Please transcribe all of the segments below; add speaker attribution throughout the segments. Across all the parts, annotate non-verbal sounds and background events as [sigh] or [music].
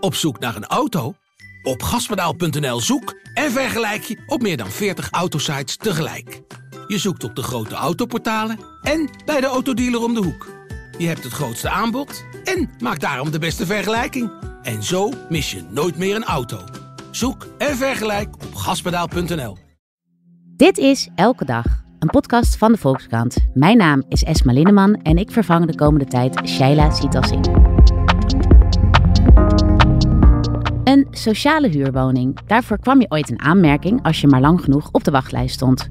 Speaker 1: Op zoek naar een auto? Op gaspedaal.nl zoek en vergelijk je op meer dan 40 autosites tegelijk. Je zoekt op de grote autoportalen en bij de autodealer om de hoek. Je hebt het grootste aanbod en maakt daarom de beste vergelijking. En zo mis je nooit meer een auto. Zoek en vergelijk op gaspedaal.nl.
Speaker 2: Dit is Elke Dag, een podcast van de Volkskrant. Mijn naam is Esma Linneman en ik vervang de komende tijd Shaila Sitalsing. Een sociale huurwoning. Daarvoor kwam je ooit in aanmerking als je maar lang genoeg op de wachtlijst stond.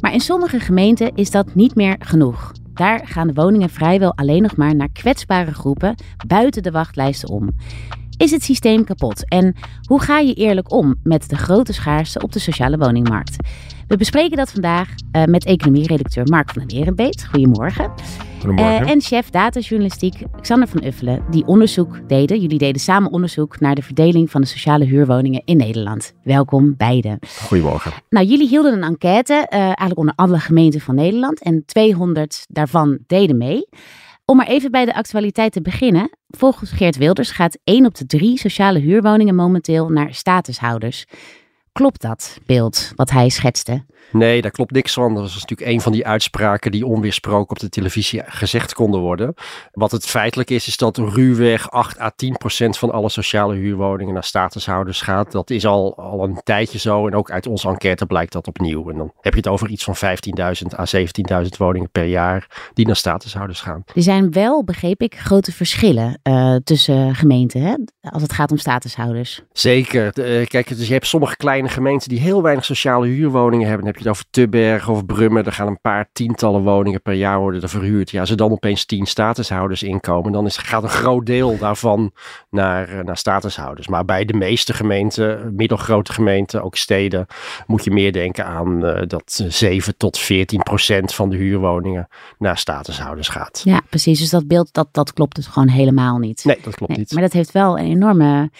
Speaker 2: Maar in sommige gemeenten is dat niet meer genoeg. Daar gaan de woningen vrijwel alleen nog maar naar kwetsbare groepen buiten de wachtlijsten om. Is het systeem kapot? En hoe ga je eerlijk om met de grote schaarste op de sociale woningmarkt? We bespreken dat vandaag uh, met economieredacteur Mark van den Eerenbeet. Goedemorgen.
Speaker 3: Goedemorgen.
Speaker 2: Uh, en chef datajournalistiek Xander van Uffelen, die onderzoek deden. Jullie deden samen onderzoek naar de verdeling van de sociale huurwoningen in Nederland. Welkom beiden.
Speaker 3: Goedemorgen.
Speaker 2: Nou, jullie hielden een enquête, uh, eigenlijk onder alle gemeenten van Nederland. En 200 daarvan deden mee. Om maar even bij de actualiteit te beginnen. Volgens Geert Wilders gaat 1 op de 3 sociale huurwoningen momenteel naar statushouders. Klopt dat beeld wat hij schetste?
Speaker 3: Nee, daar klopt niks van. Dat was natuurlijk een van die uitspraken die onweersproken op de televisie gezegd konden worden. Wat het feitelijk is, is dat ruwweg 8 à 10 procent van alle sociale huurwoningen naar statushouders gaat. Dat is al, al een tijdje zo en ook uit onze enquête blijkt dat opnieuw. En dan heb je het over iets van 15.000 à 17.000 woningen per jaar die naar statushouders gaan.
Speaker 2: Er zijn wel, begreep ik, grote verschillen uh, tussen gemeenten hè? als het gaat om statushouders.
Speaker 3: Zeker. Uh, kijk, dus je hebt sommige kleine gemeenten die heel weinig sociale huurwoningen hebben. Dan heb je het over Tubberg of Brummen. Er gaan een paar tientallen woningen per jaar worden er verhuurd. Ja, als er dan opeens tien statushouders inkomen, dan is, gaat een groot deel daarvan naar, naar statushouders. Maar bij de meeste gemeenten, middelgrote gemeenten, ook steden, moet je meer denken aan uh, dat 7 tot 14 procent van de huurwoningen naar statushouders gaat.
Speaker 2: Ja, precies. Dus dat beeld, dat, dat klopt dus gewoon helemaal niet.
Speaker 3: Nee, dat klopt nee, niet.
Speaker 2: Maar dat heeft wel een enorme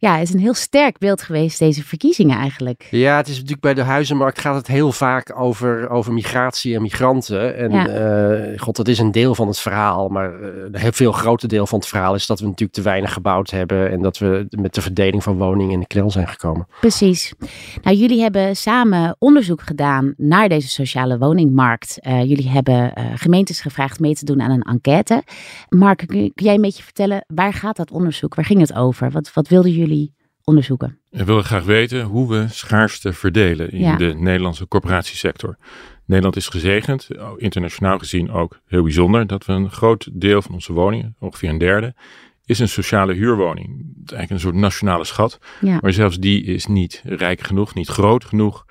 Speaker 2: ja, het is een heel sterk beeld geweest, deze verkiezingen eigenlijk.
Speaker 3: Ja, het is natuurlijk bij de huizenmarkt gaat het heel vaak over, over migratie en migranten. En ja. uh, god, dat is een deel van het verhaal. Maar uh, een heel veel grote deel van het verhaal is dat we natuurlijk te weinig gebouwd hebben. En dat we met de verdeling van woningen in de knel zijn gekomen.
Speaker 2: Precies. Nou, jullie hebben samen onderzoek gedaan naar deze sociale woningmarkt. Uh, jullie hebben gemeentes gevraagd mee te doen aan een enquête. Mark, kun jij een beetje vertellen, waar gaat dat onderzoek? Waar ging het over? Wat, wat wilden jullie onderzoeken?
Speaker 4: We willen graag weten hoe we schaarste verdelen in ja. de Nederlandse corporatiesector. Nederland is gezegend, internationaal gezien ook heel bijzonder, dat we een groot deel van onze woningen, ongeveer een derde, is een sociale huurwoning. Eigenlijk een soort nationale schat. Ja. Maar zelfs die is niet rijk genoeg, niet groot genoeg.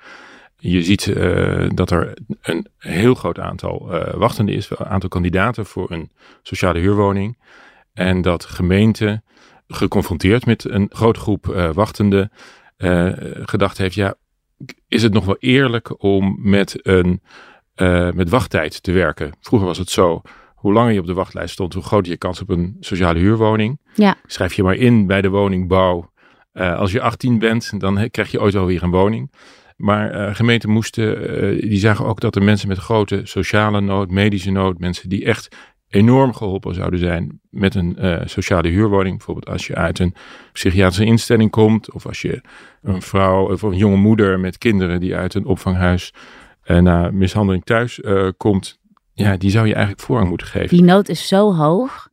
Speaker 4: Je ziet uh, dat er een heel groot aantal uh, wachtenden is, een aantal kandidaten voor een sociale huurwoning. En dat gemeenten geconfronteerd met een grote groep uh, wachtenden uh, gedacht heeft, ja, is het nog wel eerlijk om met een uh, met wachttijd te werken? Vroeger was het zo, hoe langer je op de wachtlijst stond, hoe groter je kans op een sociale huurwoning.
Speaker 2: Ja.
Speaker 4: Schrijf je maar in bij de woningbouw. als je 18 bent, dan krijg je ooit wel weer een woning. Maar gemeenten moesten, die zagen ook dat er mensen met grote sociale nood, medische nood, mensen die echt enorm geholpen zouden zijn met een uh, sociale huurwoning. Bijvoorbeeld als je uit een psychiatrische instelling komt, of als je een vrouw of een jonge moeder met kinderen die uit een opvanghuis uh, na mishandeling thuis uh, komt. Ja, die zou je eigenlijk voorrang moeten geven.
Speaker 2: Die nood is zo hoog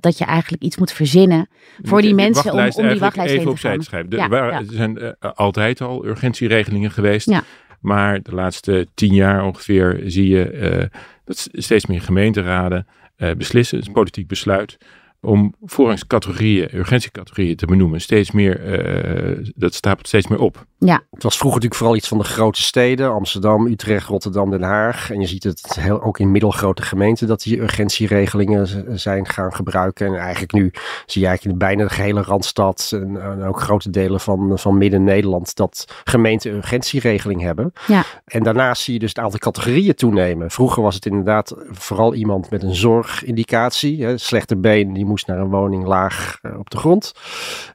Speaker 2: dat je eigenlijk iets moet verzinnen voor die mensen om, om die wachtlijst
Speaker 4: even opzij
Speaker 2: te
Speaker 4: schrijven. De, ja, waar, ja. Er zijn altijd al urgentieregelingen geweest.
Speaker 2: Ja.
Speaker 4: Maar de laatste tien jaar ongeveer zie je dat steeds meer gemeenteraden beslissen, het is een politiek besluit, om voorrangscategorieën, urgentiecategorieën te benoemen. Steeds meer, uh, dat stapelt steeds meer op.
Speaker 2: Ja.
Speaker 3: Het was vroeger natuurlijk vooral iets van de grote steden, Amsterdam, Utrecht, Rotterdam, Den Haag. En je ziet het heel, ook in middelgrote gemeenten dat die urgentieregelingen zijn gaan gebruiken. En eigenlijk nu zie je eigenlijk in bijna de gehele Randstad en, en ook grote delen van, van Midden-Nederland dat gemeenten urgentieregeling hebben.
Speaker 2: Ja.
Speaker 3: En daarnaast zie je dus het aantal categorieën toenemen. Vroeger was het inderdaad vooral iemand met een zorgindicatie, hè, slechte been, die naar een woning laag uh, op de grond.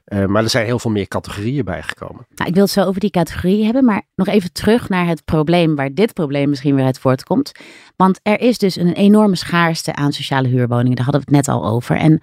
Speaker 3: Uh, maar er zijn heel veel meer categorieën bijgekomen.
Speaker 2: Nou, ik wil het zo over die categorieën hebben, maar nog even terug naar het probleem waar dit probleem misschien weer uit voortkomt. Want er is dus een enorme schaarste aan sociale huurwoningen, daar hadden we het net al over. En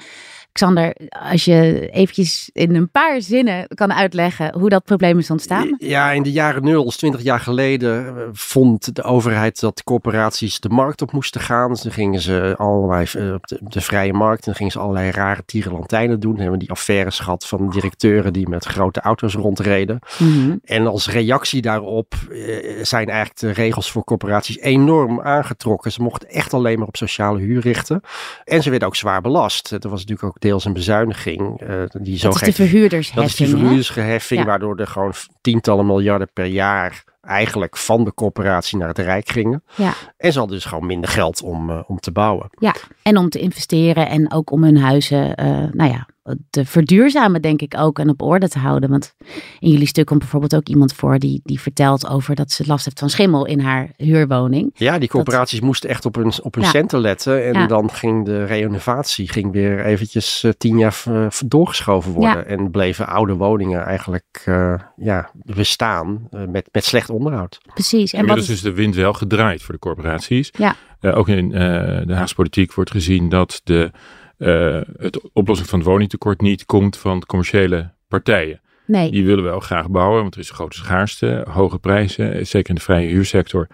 Speaker 2: Xander, als je eventjes in een paar zinnen kan uitleggen hoe dat probleem is ontstaan.
Speaker 3: Ja, in de jaren nul, dus twintig jaar geleden, eh, vond de overheid dat corporaties de markt op moesten gaan. Dus dan gingen ze allerlei eh, op de, de, vrije markt, en dan gingen ze allerlei rare tierenlantijnen doen. Dan hebben we die affaires gehad van directeuren die met grote auto's rondreden. Mm En als reactie daarop eh, zijn eigenlijk de regels voor corporaties enorm aangetrokken. Ze mochten echt alleen maar op sociale huur richten. En ze werden ook zwaar belast. Er was natuurlijk ook deels een bezuiniging. Uh, die
Speaker 2: dat is de verhuurdersheffing.
Speaker 3: Dat is de verhuurdersheffing, waardoor er gewoon tientallen miljarden per jaar eigenlijk van de corporatie naar het Rijk gingen. Ja. En ze hadden dus gewoon minder geld om, uh, om te bouwen.
Speaker 2: Ja, en om te investeren en ook om hun huizen, uh, nou ja, te verduurzamen, denk ik ook, en op orde te houden. Want in jullie stuk komt bijvoorbeeld ook iemand voor die, die vertelt over dat ze last heeft van schimmel in haar huurwoning.
Speaker 3: Ja, die corporaties moesten echt op hun, op hun centen letten. En dan ging de renovatie ging weer eventjes uh, tien jaar doorgeschoven worden. En bleven oude woningen eigenlijk uh, ja, bestaan uh, met, met slecht onderhoud.
Speaker 2: Precies.
Speaker 4: En Inmiddels is... is de wind wel gedraaid voor de corporaties. Ja. ook in de Haagse politiek wordt gezien dat de uh, het oplossing van het woningtekort niet komt van commerciële partijen. Nee. Die willen wel graag bouwen, want er is een grote schaarste, hoge prijzen, zeker in de vrije huursector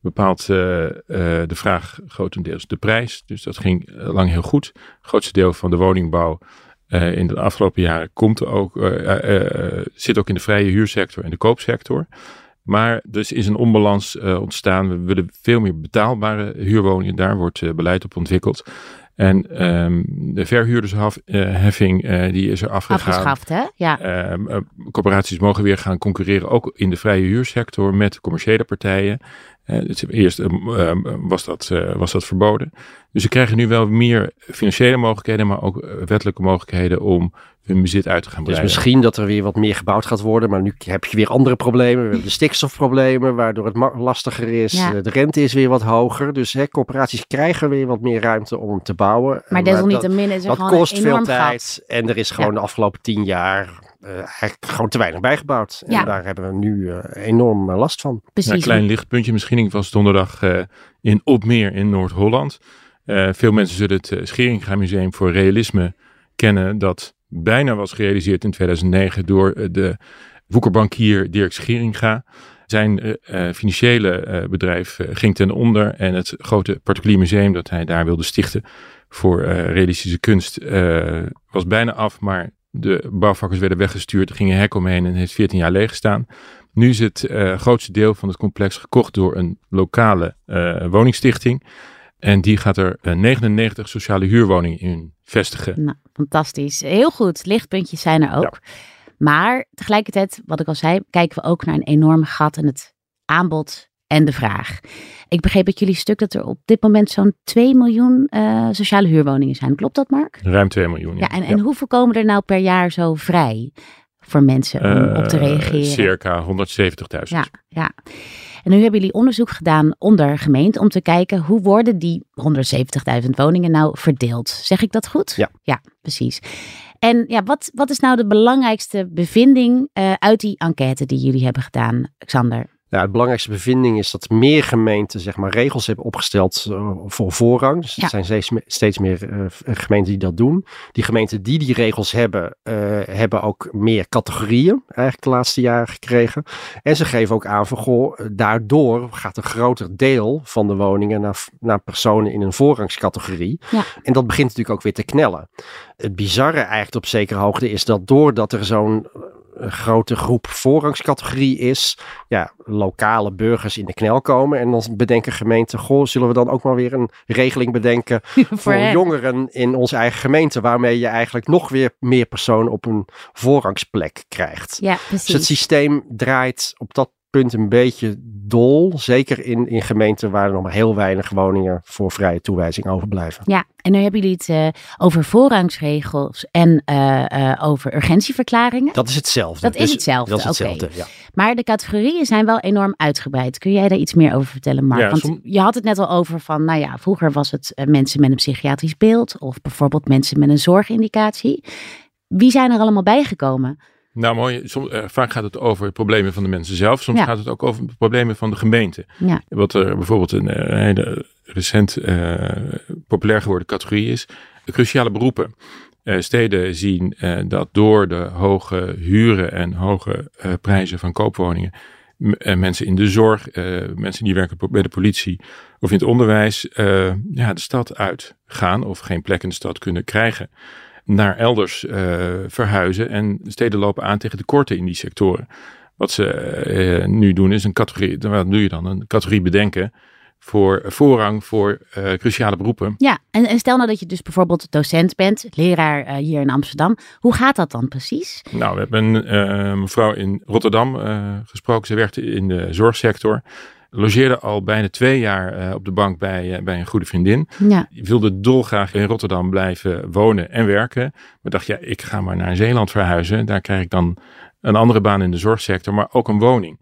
Speaker 4: bepaalt uh, uh, de vraag grotendeels de prijs. Dus dat ging lang heel goed. Het grootste deel van de woningbouw uh, in de afgelopen jaren komt ook, zit ook in de vrije huursector en de koopsector. Maar dus is een onbalans ontstaan. We willen veel meer betaalbare huurwoningen. Daar wordt beleid op ontwikkeld. En um, de verhuurdersheffing uh, die is er afgegaan.
Speaker 2: Afgeschaft, hè? Ja.
Speaker 4: Um, corporaties mogen weer gaan concurreren, ook in de vrije huursector, met commerciële partijen. Eerst uh, was, dat, was dat verboden. Dus ze krijgen nu wel meer financiële mogelijkheden, maar ook wettelijke mogelijkheden om hun bezit uit te gaan breiden.
Speaker 3: Dus misschien dat er weer wat meer gebouwd gaat worden, maar nu heb je weer andere problemen. We hebben de stikstofproblemen, waardoor het lastiger is. Ja. De rente is weer wat hoger, dus hè, corporaties krijgen weer wat meer ruimte om te bouwen.
Speaker 2: Maar desalniettemin is er
Speaker 3: dat kost veel tijd en er is gewoon de afgelopen tien jaar uh, eigenlijk gewoon te weinig bijgebouwd. En daar hebben we nu uh, enorm uh, last van.
Speaker 4: Precies. een klein lichtpuntje misschien. Ik was donderdag in Opmeer in Noord-Holland. veel mensen zullen het Scheringa Museum voor Realisme kennen. Dat bijna was gerealiseerd in 2009 door de woekerbankier Dirk Scheringa. Zijn financiële bedrijf ging ten onder en het grote particulier museum dat hij daar wilde stichten voor realistische kunst was bijna af, maar de bouwvakkers werden weggestuurd, ging een hek omheen en heeft 14 jaar leeg gestaan. Nu is het uh, grootste deel van het complex gekocht door een lokale uh, woningstichting. En die gaat er 99 eh, sociale huurwoningen in vestigen.
Speaker 2: Nou, fantastisch. Heel goed. Lichtpuntjes zijn er ook. Maar tegelijkertijd, wat ik al zei, kijken we ook naar een enorme gat in het aanbod en de vraag. Ik begreep uit jullie stuk dat er op dit moment zo'n 2 miljoen uh, sociale huurwoningen zijn. Klopt dat, Mark?
Speaker 4: Ruim 2 miljoen.
Speaker 2: Ja, en, en hoeveel komen er nou per jaar zo vrij voor mensen om uh, op te reageren?
Speaker 4: Circa 170.000.
Speaker 2: Ja, ja. En nu hebben jullie onderzoek gedaan onder gemeente om te kijken hoe worden die 170.000 woningen nou verdeeld. Zeg ik dat goed?
Speaker 3: Ja.
Speaker 2: Ja, precies. En ja, wat, wat is nou de belangrijkste bevinding uh, uit die enquête die jullie hebben gedaan, Xander?
Speaker 3: Ja, het belangrijkste bevinding is dat meer gemeenten zeg maar, regels hebben opgesteld uh, voor voorrang. Dus er zijn steeds, steeds meer uh, gemeenten die dat doen. Die gemeenten die die regels hebben, uh, hebben ook meer categorieën eigenlijk de laatste jaren gekregen. En ze geven ook aan van, goh, daardoor gaat een groter deel van de woningen naar, naar personen in een voorrangscategorie. Ja. En dat begint natuurlijk ook weer te knellen. Het bizarre eigenlijk op zekere hoogte is dat doordat er zo'n grote groep voorrangscategorie is, ja, lokale burgers in de knel komen. En dan bedenken gemeenten, goh, zullen we dan ook maar weer een regeling bedenken [laughs] voor, jongeren in onze eigen gemeente, waarmee je eigenlijk nog weer meer personen op een voorrangsplek krijgt.
Speaker 2: Ja, precies.
Speaker 3: Dus het systeem draait op dat punt een beetje dol. Zeker in, in gemeenten waar er nog maar heel weinig woningen voor vrije toewijzing overblijven.
Speaker 2: Ja, en nu hebben jullie het uh, over voorrangsregels en uh, uh, over urgentieverklaringen.
Speaker 3: Dat is hetzelfde.
Speaker 2: Dat is dus hetzelfde.
Speaker 3: Dat is hetzelfde, okay. ja.
Speaker 2: Maar de categorieën zijn wel enorm uitgebreid. Kun jij daar iets meer over vertellen, Mark? Ja, Want som... je had het net al over van, nou ja, vroeger was het mensen met een psychiatrisch beeld of bijvoorbeeld mensen met een zorgindicatie. Wie zijn er allemaal bijgekomen?
Speaker 4: Nou mooi, soms, uh, vaak gaat het over problemen van de mensen zelf. Soms ja. gaat het ook over problemen van de gemeente.
Speaker 2: Ja.
Speaker 4: Wat er bijvoorbeeld een, een hele recent uh, populair geworden categorie is. Cruciale beroepen. steden zien dat door de hoge huren en hoge prijzen van koopwoningen mensen in de zorg, mensen die werken bij de politie of in het onderwijs ja, de stad uitgaan of geen plek in de stad kunnen krijgen naar elders verhuizen en steden lopen aan tegen tekorten in die sectoren. Wat ze nu doen is een categorie, wat doe je dan? Een categorie bedenken voor voorrang voor uh, cruciale beroepen.
Speaker 2: Ja, en, en, stel nou dat je dus bijvoorbeeld docent bent, leraar uh, hier in Amsterdam. Hoe gaat dat dan precies?
Speaker 4: Nou, we hebben een uh, mevrouw in Rotterdam gesproken. Ze werkte in de zorgsector. Logeerde al bijna twee jaar op de bank bij, bij een goede vriendin. Ja. Wilde dolgraag in Rotterdam blijven wonen en werken. Maar dacht, ja, ik ga maar naar Zeeland verhuizen. Daar krijg ik dan een andere baan in de zorgsector, maar ook een woning.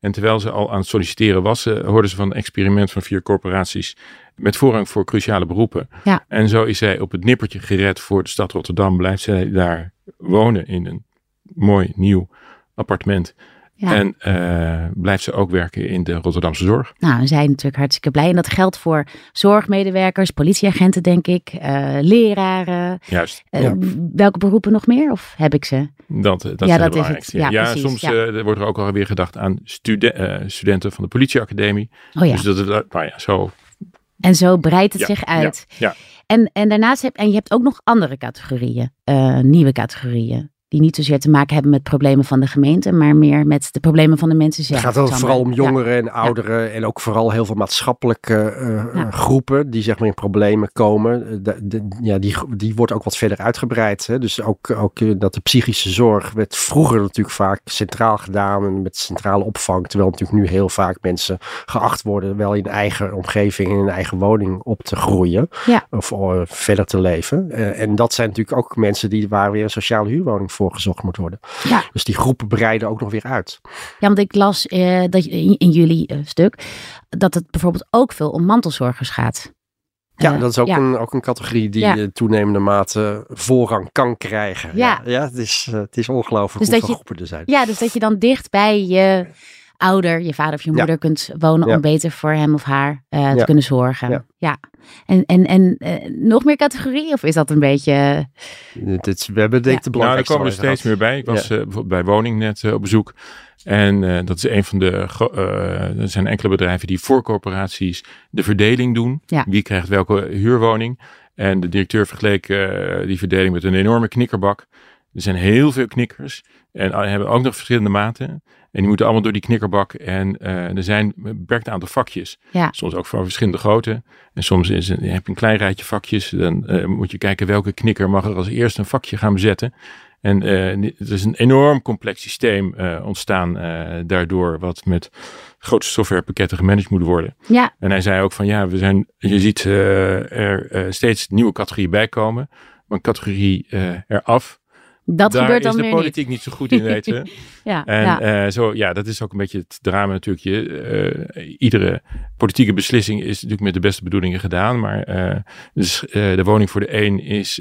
Speaker 4: En terwijl ze al aan het solliciteren was, uh, hoorden ze van een experiment van vier corporaties met voorrang voor cruciale beroepen. Ja. En zo is zij op het nippertje gered voor de stad Rotterdam. Blijft zij daar wonen in een mooi nieuw appartement. En uh, blijft ze ook werken in de Rotterdamse zorg.
Speaker 2: Nou, we zijn natuurlijk hartstikke blij. En dat geldt voor zorgmedewerkers, politieagenten, denk ik, uh, leraren.
Speaker 4: Juist.
Speaker 2: Uh, Welke beroepen nog meer? Of heb ik ze?
Speaker 4: Dat, dat ja, dat is het. Ja, ja soms ja. wordt er ook alweer gedacht aan studen, studenten van de politieacademie. Oh ja. Dus dat, nou ja, zo.
Speaker 2: En zo breidt het zich uit. Ja. En, en daarnaast heb en je hebt ook nog andere categorieën, nieuwe categorieën die niet zozeer te maken hebben met problemen van de gemeente, maar meer met de problemen van de mensen zelf.
Speaker 3: Het gaat ook vooral om jongeren en ouderen en ook vooral heel veel maatschappelijke uh, groepen die zeg maar in problemen komen. De, ja, die, die wordt ook wat verder uitgebreid. Hè? Dus ook, ook eh, dat de psychische zorg werd vroeger natuurlijk vaak centraal gedaan en met centrale opvang, terwijl natuurlijk nu heel vaak mensen geacht worden wel in eigen omgeving, in eigen woning op te groeien of verder te leven. en dat zijn natuurlijk ook mensen die waar weer een sociale huurwoning voor gezocht moet worden. Ja. Dus die groepen breiden ook nog weer uit.
Speaker 2: Ja, want ik las uh, dat in, in jullie uh, stuk dat het bijvoorbeeld ook veel om mantelzorgers gaat.
Speaker 3: Ja, uh, dat is ook, Een, ook een categorie die ja. toenemende mate voorrang kan krijgen. Ja, ja, ja het, is, het is ongelooflijk dus hoeveel groepen er zijn.
Speaker 2: Ja, dus dat je dan dicht bij je ouder, je vader of je moeder kunt wonen om beter voor hem of haar te kunnen zorgen. Ja. En, en, en uh, nog meer categorieën? Of is dat een beetje...
Speaker 3: Dit, we hebben denk ik de
Speaker 4: Nou, er komen er steeds meer bij. Ik was uh, bij Woning net uh, op bezoek. En dat is een van de... er zijn enkele bedrijven die voor corporaties de verdeling doen. Ja. Wie krijgt welke huurwoning. En de directeur vergeleek die verdeling met een enorme knikkerbak. Er zijn heel veel knikkers. En hebben ook nog verschillende maten. En die moeten allemaal door die knikkerbak. En uh, er zijn een beperkt aantal vakjes. Ja. Soms ook van verschillende grootte. En soms is, heb je een klein rijtje vakjes. Dan uh, moet je kijken welke knikker mag er als eerste een vakje gaan bezetten. En uh, er is een enorm complex systeem ontstaan daardoor. Wat met grote softwarepakketten gemanaged moet worden. Ja. En hij zei ook van ja, we zijn, je ziet er steeds nieuwe categorieën bij komen. Maar een categorie eraf
Speaker 2: dat
Speaker 4: Daar
Speaker 2: gebeurt dan
Speaker 4: is de politiek niet zo goed in, weten. [laughs] ja, en ja. Uh, zo, ja, dat is ook een beetje het drama natuurlijk. Je, uh, iedere politieke beslissing is natuurlijk met de beste bedoelingen gedaan. Maar uh, dus, de woning voor de een is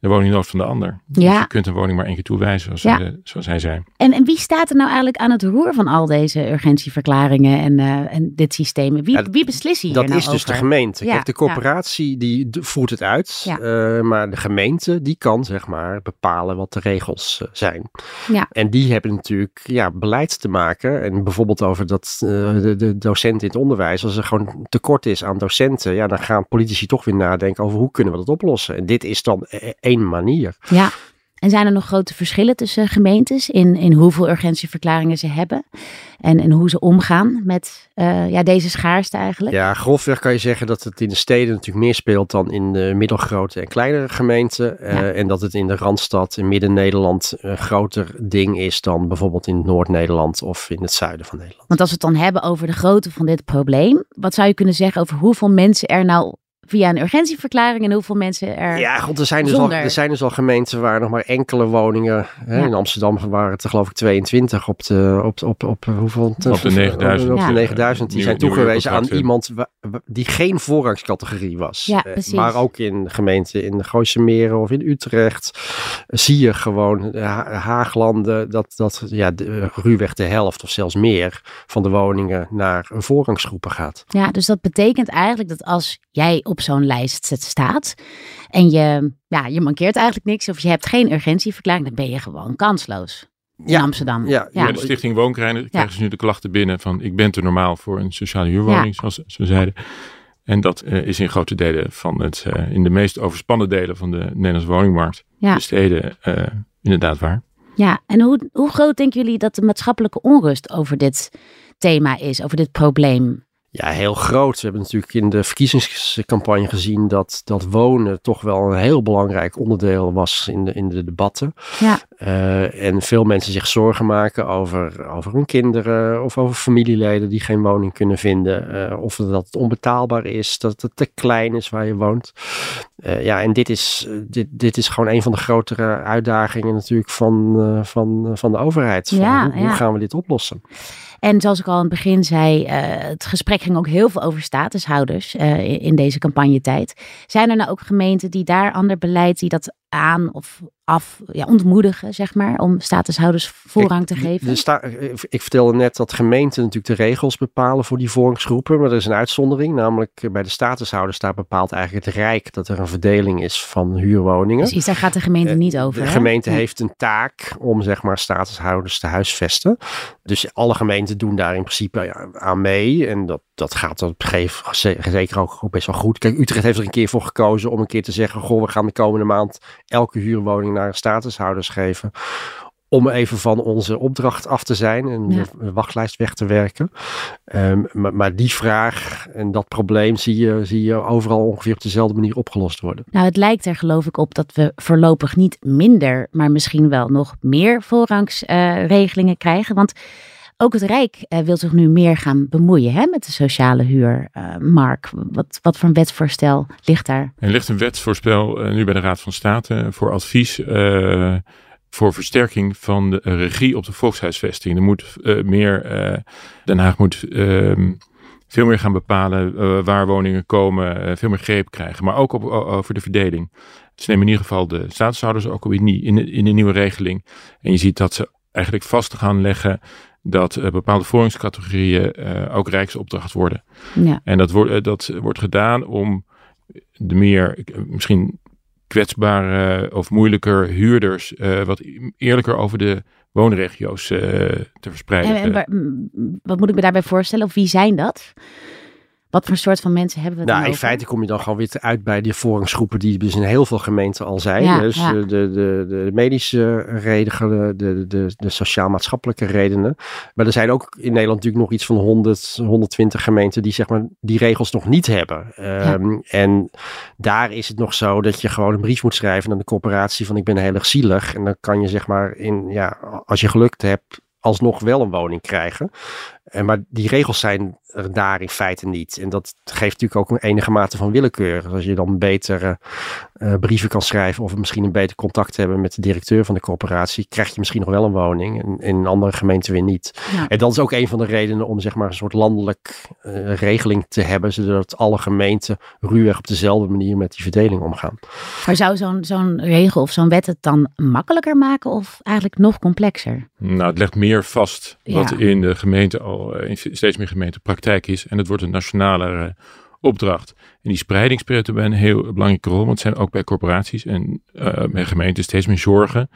Speaker 4: de woningnood van de ander. Dus ja. Dus je kunt een woning maar één keer toewijzen, zoals, ja. zoals hij zei.
Speaker 2: En, en wie staat er nou eigenlijk aan het roer van al deze urgentieverklaringen en, uh, en dit systeem? Wie, wie beslist hier
Speaker 3: Dat
Speaker 2: nou
Speaker 3: is dus de gemeente. Kijk, de corporatie die voert het uit, uh, maar de gemeente die kan zeg maar bepalen wat de regels uh, zijn. Ja. En die hebben natuurlijk ja, beleid te maken. En bijvoorbeeld over dat de, de docenten in het onderwijs, als er gewoon tekort is aan docenten, ja, dan gaan politici toch weer nadenken over hoe kunnen we dat oplossen. En dit is dan één manier.
Speaker 2: Ja. En zijn er nog grote verschillen tussen gemeentes in, in hoeveel urgentieverklaringen ze hebben en, en hoe ze omgaan met uh, ja, deze schaarste eigenlijk?
Speaker 3: Ja, grofweg kan je zeggen dat het in de steden natuurlijk meer speelt dan in de middelgrote en kleinere gemeenten. Uh, ja. En dat het in de Randstad in Midden-Nederland een groter ding is dan bijvoorbeeld in Noord-Nederland of in het zuiden van Nederland.
Speaker 2: Want als we het dan hebben over de grootte van dit probleem, wat zou je kunnen zeggen over hoeveel mensen er nou via een urgentieverklaring en hoeveel mensen er.
Speaker 3: Ja, goed, er zijn dus, al, er zijn dus al gemeenten waar nog maar enkele woningen. Hè, In Amsterdam waren het er geloof ik 22 op de, op, op, op, hoeveel?
Speaker 4: Op de 9000.
Speaker 3: Op de 9000. Die zijn toegewezen aan iemand die geen voorrangscategorie was.
Speaker 2: Ja, eh, precies.
Speaker 3: Maar ook in gemeenten in de Gooise Meren of in Utrecht zie je gewoon Haaglanden dat, dat ja, de, ruwweg de helft of zelfs meer van de woningen naar een voorrangsgroepen gaat.
Speaker 2: Ja, dus dat betekent eigenlijk dat als jij op op zo'n lijst staat en je, ja, je mankeert eigenlijk niks of je hebt geen urgentieverklaring, dan ben je gewoon kansloos. In Amsterdam.
Speaker 4: Ja, ja. de Stichting Woonkrijgen krijgen ze nu de klachten binnen van ik ben te normaal voor een sociale huurwoning, zoals ze zeiden. En dat uh, is in grote delen van het, uh, in de meest overspannen delen van de Nederlandse woningmarkt, ja. de steden, uh, inderdaad waar.
Speaker 2: Ja, en hoe, hoe groot denken jullie dat de maatschappelijke onrust over dit thema is, over dit probleem?
Speaker 3: Ja, heel groot. We hebben natuurlijk in de verkiezingscampagne gezien dat, dat wonen toch wel een heel belangrijk onderdeel was in de, in de debatten. Ja. Uh, en veel mensen zich zorgen maken over, over hun kinderen of over familieleden die geen woning kunnen vinden. Uh, of dat het onbetaalbaar is, dat het te klein is waar je woont. Uh, ja, en dit is, dit, dit is gewoon een van de grotere uitdagingen natuurlijk van, van, van de overheid. Van ja, hoe, hoe gaan we dit oplossen?
Speaker 2: En zoals ik al aan het begin zei, uh, het gesprek ging ook heel veel over statushouders uh, in deze campagnetijd. Zijn er nou ook gemeenten die daar ander beleid, die dat aan of af ja, ontmoedigen, zeg maar, om statushouders voorrang te geven?
Speaker 3: Sta, ik vertelde net dat gemeenten natuurlijk de regels bepalen voor die voorrangsgroepen, maar er is een uitzondering, namelijk bij de statushouders staat bepaald eigenlijk het Rijk dat er een verdeling is van huurwoningen.
Speaker 2: Precies, daar gaat de gemeente niet
Speaker 3: eh,
Speaker 2: over.
Speaker 3: De gemeente heeft een taak om, zeg maar, statushouders te huisvesten. Dus alle gemeenten doen daar in principe aan mee en dat, dat gaat op gegeven zeker ook best wel goed. Kijk, Utrecht heeft er een keer voor gekozen om een keer te zeggen, goh, we gaan de komende maand elke huurwoning naar statushouders geven. Om even van onze opdracht af te zijn en de wachtlijst weg te werken. Um, maar, maar, die vraag en dat probleem zie je, zie je overal ongeveer op dezelfde manier opgelost worden.
Speaker 2: Nou, het lijkt er geloof ik op dat we voorlopig niet minder, maar misschien wel nog meer voorrangsregelingen uh, krijgen. Want ook het Rijk uh, wil zich nu meer gaan bemoeien hè, met de sociale huur. Uh, Mark, wat, wat voor een wetsvoorstel ligt daar?
Speaker 4: Er ligt een wetsvoorstel uh, nu bij de Raad van State voor advies voor versterking van de regie op de volkshuisvesting. Er moet meer, Den Haag moet ehm, veel meer gaan bepalen waar woningen komen, veel meer greep krijgen, maar ook over de verdeling. Ze nemen in ieder geval de staatshouders ook in, in, in de nieuwe regeling. En je ziet dat ze eigenlijk vast gaan leggen dat uh, bepaalde voeringscategorieën uh, ook rijksopdracht worden. Ja. En dat, wordt uh, dat wordt gedaan om de meer misschien kwetsbare of moeilijker huurders wat eerlijker over de woonregio's te verspreiden.
Speaker 2: En, en, wat moet ik me daarbij voorstellen? Of wie zijn dat? Wat voor soort van mensen hebben we
Speaker 3: nou,
Speaker 2: dan
Speaker 3: In feite kom je dan gewoon weer uit bij die voorrangsgroepen die dus in heel veel gemeenten al zijn. dus De, de, de, medische redenen, de, de, de sociaal-maatschappelijke redenen. Maar er zijn ook in Nederland natuurlijk nog iets van 100, 120 gemeenten die zeg maar die regels nog niet hebben. Um, en daar is het nog zo dat je gewoon een brief moet schrijven aan de corporatie van ik ben heel erg zielig. En dan kan je zeg maar in, ja, als je gelukt hebt, alsnog wel een woning krijgen. En maar die regels zijn daar in feite niet. En dat geeft natuurlijk ook een enige mate van willekeur. Als je dan betere uh, brieven kan schrijven of misschien een beter contact hebben met de directeur van de corporatie, krijg je misschien nog wel een woning. En in een andere gemeente weer niet. Ja. En dat is ook een van de redenen om zeg maar een soort landelijk uh, regeling te hebben, zodat alle gemeenten ruwweg op dezelfde manier met die verdeling omgaan.
Speaker 2: Maar zou zo'n zo'n regel of zo'n wet het dan makkelijker maken of eigenlijk nog complexer?
Speaker 4: Nou, het legt meer vast wat ja. in de gemeente al in steeds meer gemeenten praktijk is. En het wordt een nationale uh, opdracht. En die spreiding speelt daarbij een heel belangrijke rol. Want het zijn ook bij corporaties en uh, bij gemeenten steeds meer zorgen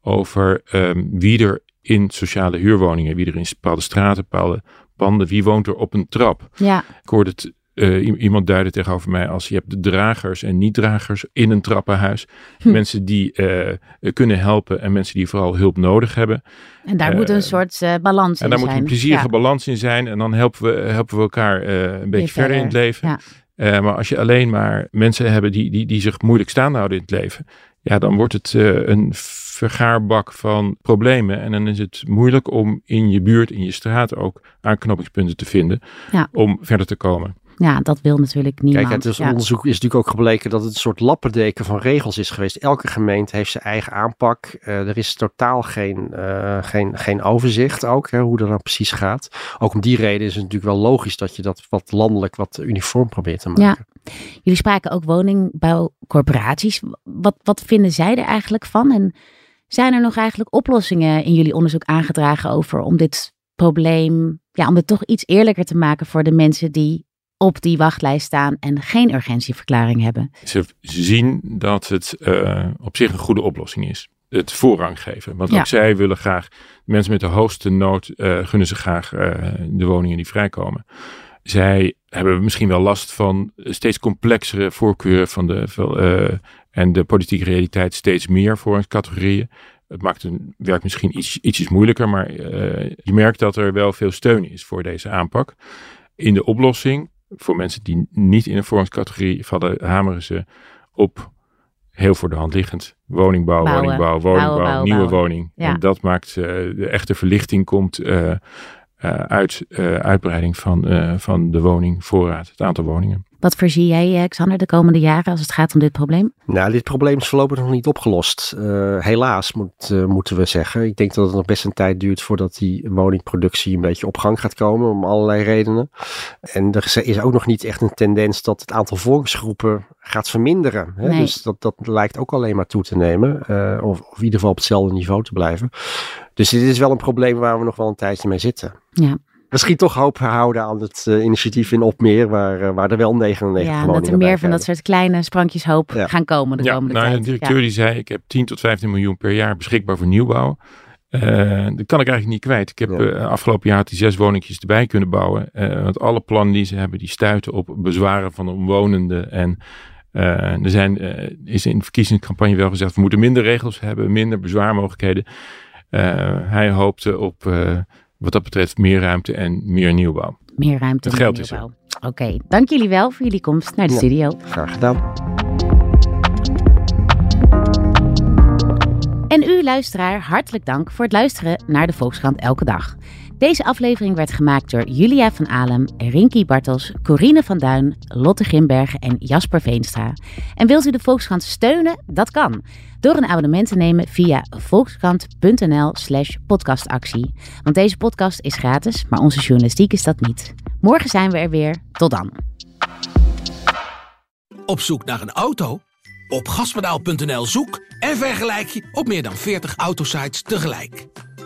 Speaker 4: over um, wie er in sociale huurwoningen, wie er in bepaalde straten, bepaalde panden, wie woont er op een trap.
Speaker 2: Ja.
Speaker 4: Ik hoorde het uh, iemand duidde tegenover mij als je hebt de dragers en niet-dragers in een trappenhuis. Hm. Mensen die uh, kunnen helpen en mensen die vooral hulp nodig hebben.
Speaker 2: En daar uh, moet een soort balans in zijn.
Speaker 4: En daar moet een plezierige ja. balans in zijn. En dan helpen we, helpen we elkaar een beetje verder in het leven. Ja. maar als je alleen maar mensen hebben die, die, die zich moeilijk staan houden in het leven. Ja, dan wordt het een vergaarbak van problemen. En dan is het moeilijk om in je buurt, in je straat ook aanknopingspunten te vinden. Ja. Om verder te komen.
Speaker 2: Ja, dat wil natuurlijk niemand.
Speaker 3: Kijk, het is,
Speaker 2: ja.
Speaker 3: onderzoek is natuurlijk ook gebleken dat het een soort lappendeken van regels is geweest. Elke gemeente heeft zijn eigen aanpak. Uh, er is totaal geen, uh, geen, geen overzicht ook, hè, hoe dat dan precies gaat. Ook om die reden is het natuurlijk wel logisch dat je dat wat landelijk, wat uniform probeert te maken.
Speaker 2: Ja. Jullie spraken ook woningbouwcorporaties. Wat, wat vinden zij er eigenlijk van? En zijn er nog eigenlijk oplossingen in jullie onderzoek aangedragen over om dit probleem, ja, om het toch iets eerlijker te maken voor de mensen die op die wachtlijst staan en geen urgentieverklaring hebben.
Speaker 4: Ze zien dat het uh, op zich een goede oplossing is. Het voorrang geven. Want ook zij willen graag, mensen met de hoogste nood uh, gunnen ze graag uh, de woningen die vrijkomen. Zij hebben misschien wel last van steeds complexere voorkeuren van de, en de politieke realiteit steeds meer voorrangscategorieën. Het maakt hun werk misschien iets, ietsjes moeilijker, maar je merkt dat er wel veel steun is voor deze aanpak. In de oplossing voor mensen die niet in een vormingscategorie vallen, hameren ze op heel voor de hand liggend. Woningbouw, woningbouw, woningbouw, nieuwe woning. En dat maakt uh, de echte verlichting komt uh, uh, uit uitbreiding van, van de woningvoorraad, het aantal woningen.
Speaker 2: Wat voorzie jij, Xander, de komende jaren als het gaat om dit probleem?
Speaker 3: Nou, dit probleem is voorlopig nog niet opgelost. Uh, helaas moet, uh, moeten we zeggen. Ik denk dat het nog best een tijd duurt voordat die woningproductie een beetje op gang gaat komen, om allerlei redenen. En er is ook nog niet echt een tendens dat het aantal volksgroepen gaat verminderen. Hè? Nee. Dus dat, dat lijkt ook alleen maar toe te nemen, uh, of, of in ieder geval op hetzelfde niveau te blijven. Dus dit is wel een probleem waar we nog wel een tijdje mee zitten.
Speaker 2: Ja
Speaker 3: misschien toch hoop houden aan het uh, initiatief in Opmeer, waar, uh, waar er wel 99
Speaker 2: ja, dat er meer van dat soort kleine sprankjes hoop ja. gaan komen de
Speaker 4: ja,
Speaker 2: komende
Speaker 4: nou,
Speaker 2: tijd.
Speaker 4: De directeur ja. die zei, ik heb 10 tot 15 miljoen per jaar beschikbaar voor nieuwbouw. Uh, dat kan ik eigenlijk niet kwijt. Ik heb ja. afgelopen jaar die zes woningjes erbij kunnen bouwen. want alle plannen die ze hebben, die stuiten op bezwaren van de omwonenden. En er zijn, is in de verkiezingscampagne wel gezegd, we moeten minder regels hebben, minder bezwaarmogelijkheden. hij hoopte op wat dat betreft meer ruimte en meer nieuwbouw.
Speaker 2: Meer ruimte
Speaker 4: en
Speaker 2: geld meer nieuwbouw. Oké, okay. dank jullie wel voor jullie komst naar de ja, studio.
Speaker 3: Graag gedaan.
Speaker 2: En u, luisteraar, hartelijk dank voor het luisteren naar de Volkskrant Elke Dag. Deze aflevering werd gemaakt door Julia van Alem, Rinky Bartels, Corine van Duin, Lotte Grimbergen en Jasper Veenstra. En wilt u de Volkskrant steunen? Dat kan. Door een abonnement te nemen via volkskrant.nl slash podcastactie. Want deze podcast is gratis, maar onze journalistiek is dat niet. Morgen zijn we er weer. Tot dan.
Speaker 1: Op zoek naar een auto? Op gaspedaal.nl zoek en vergelijk je op meer dan 40 autosites tegelijk.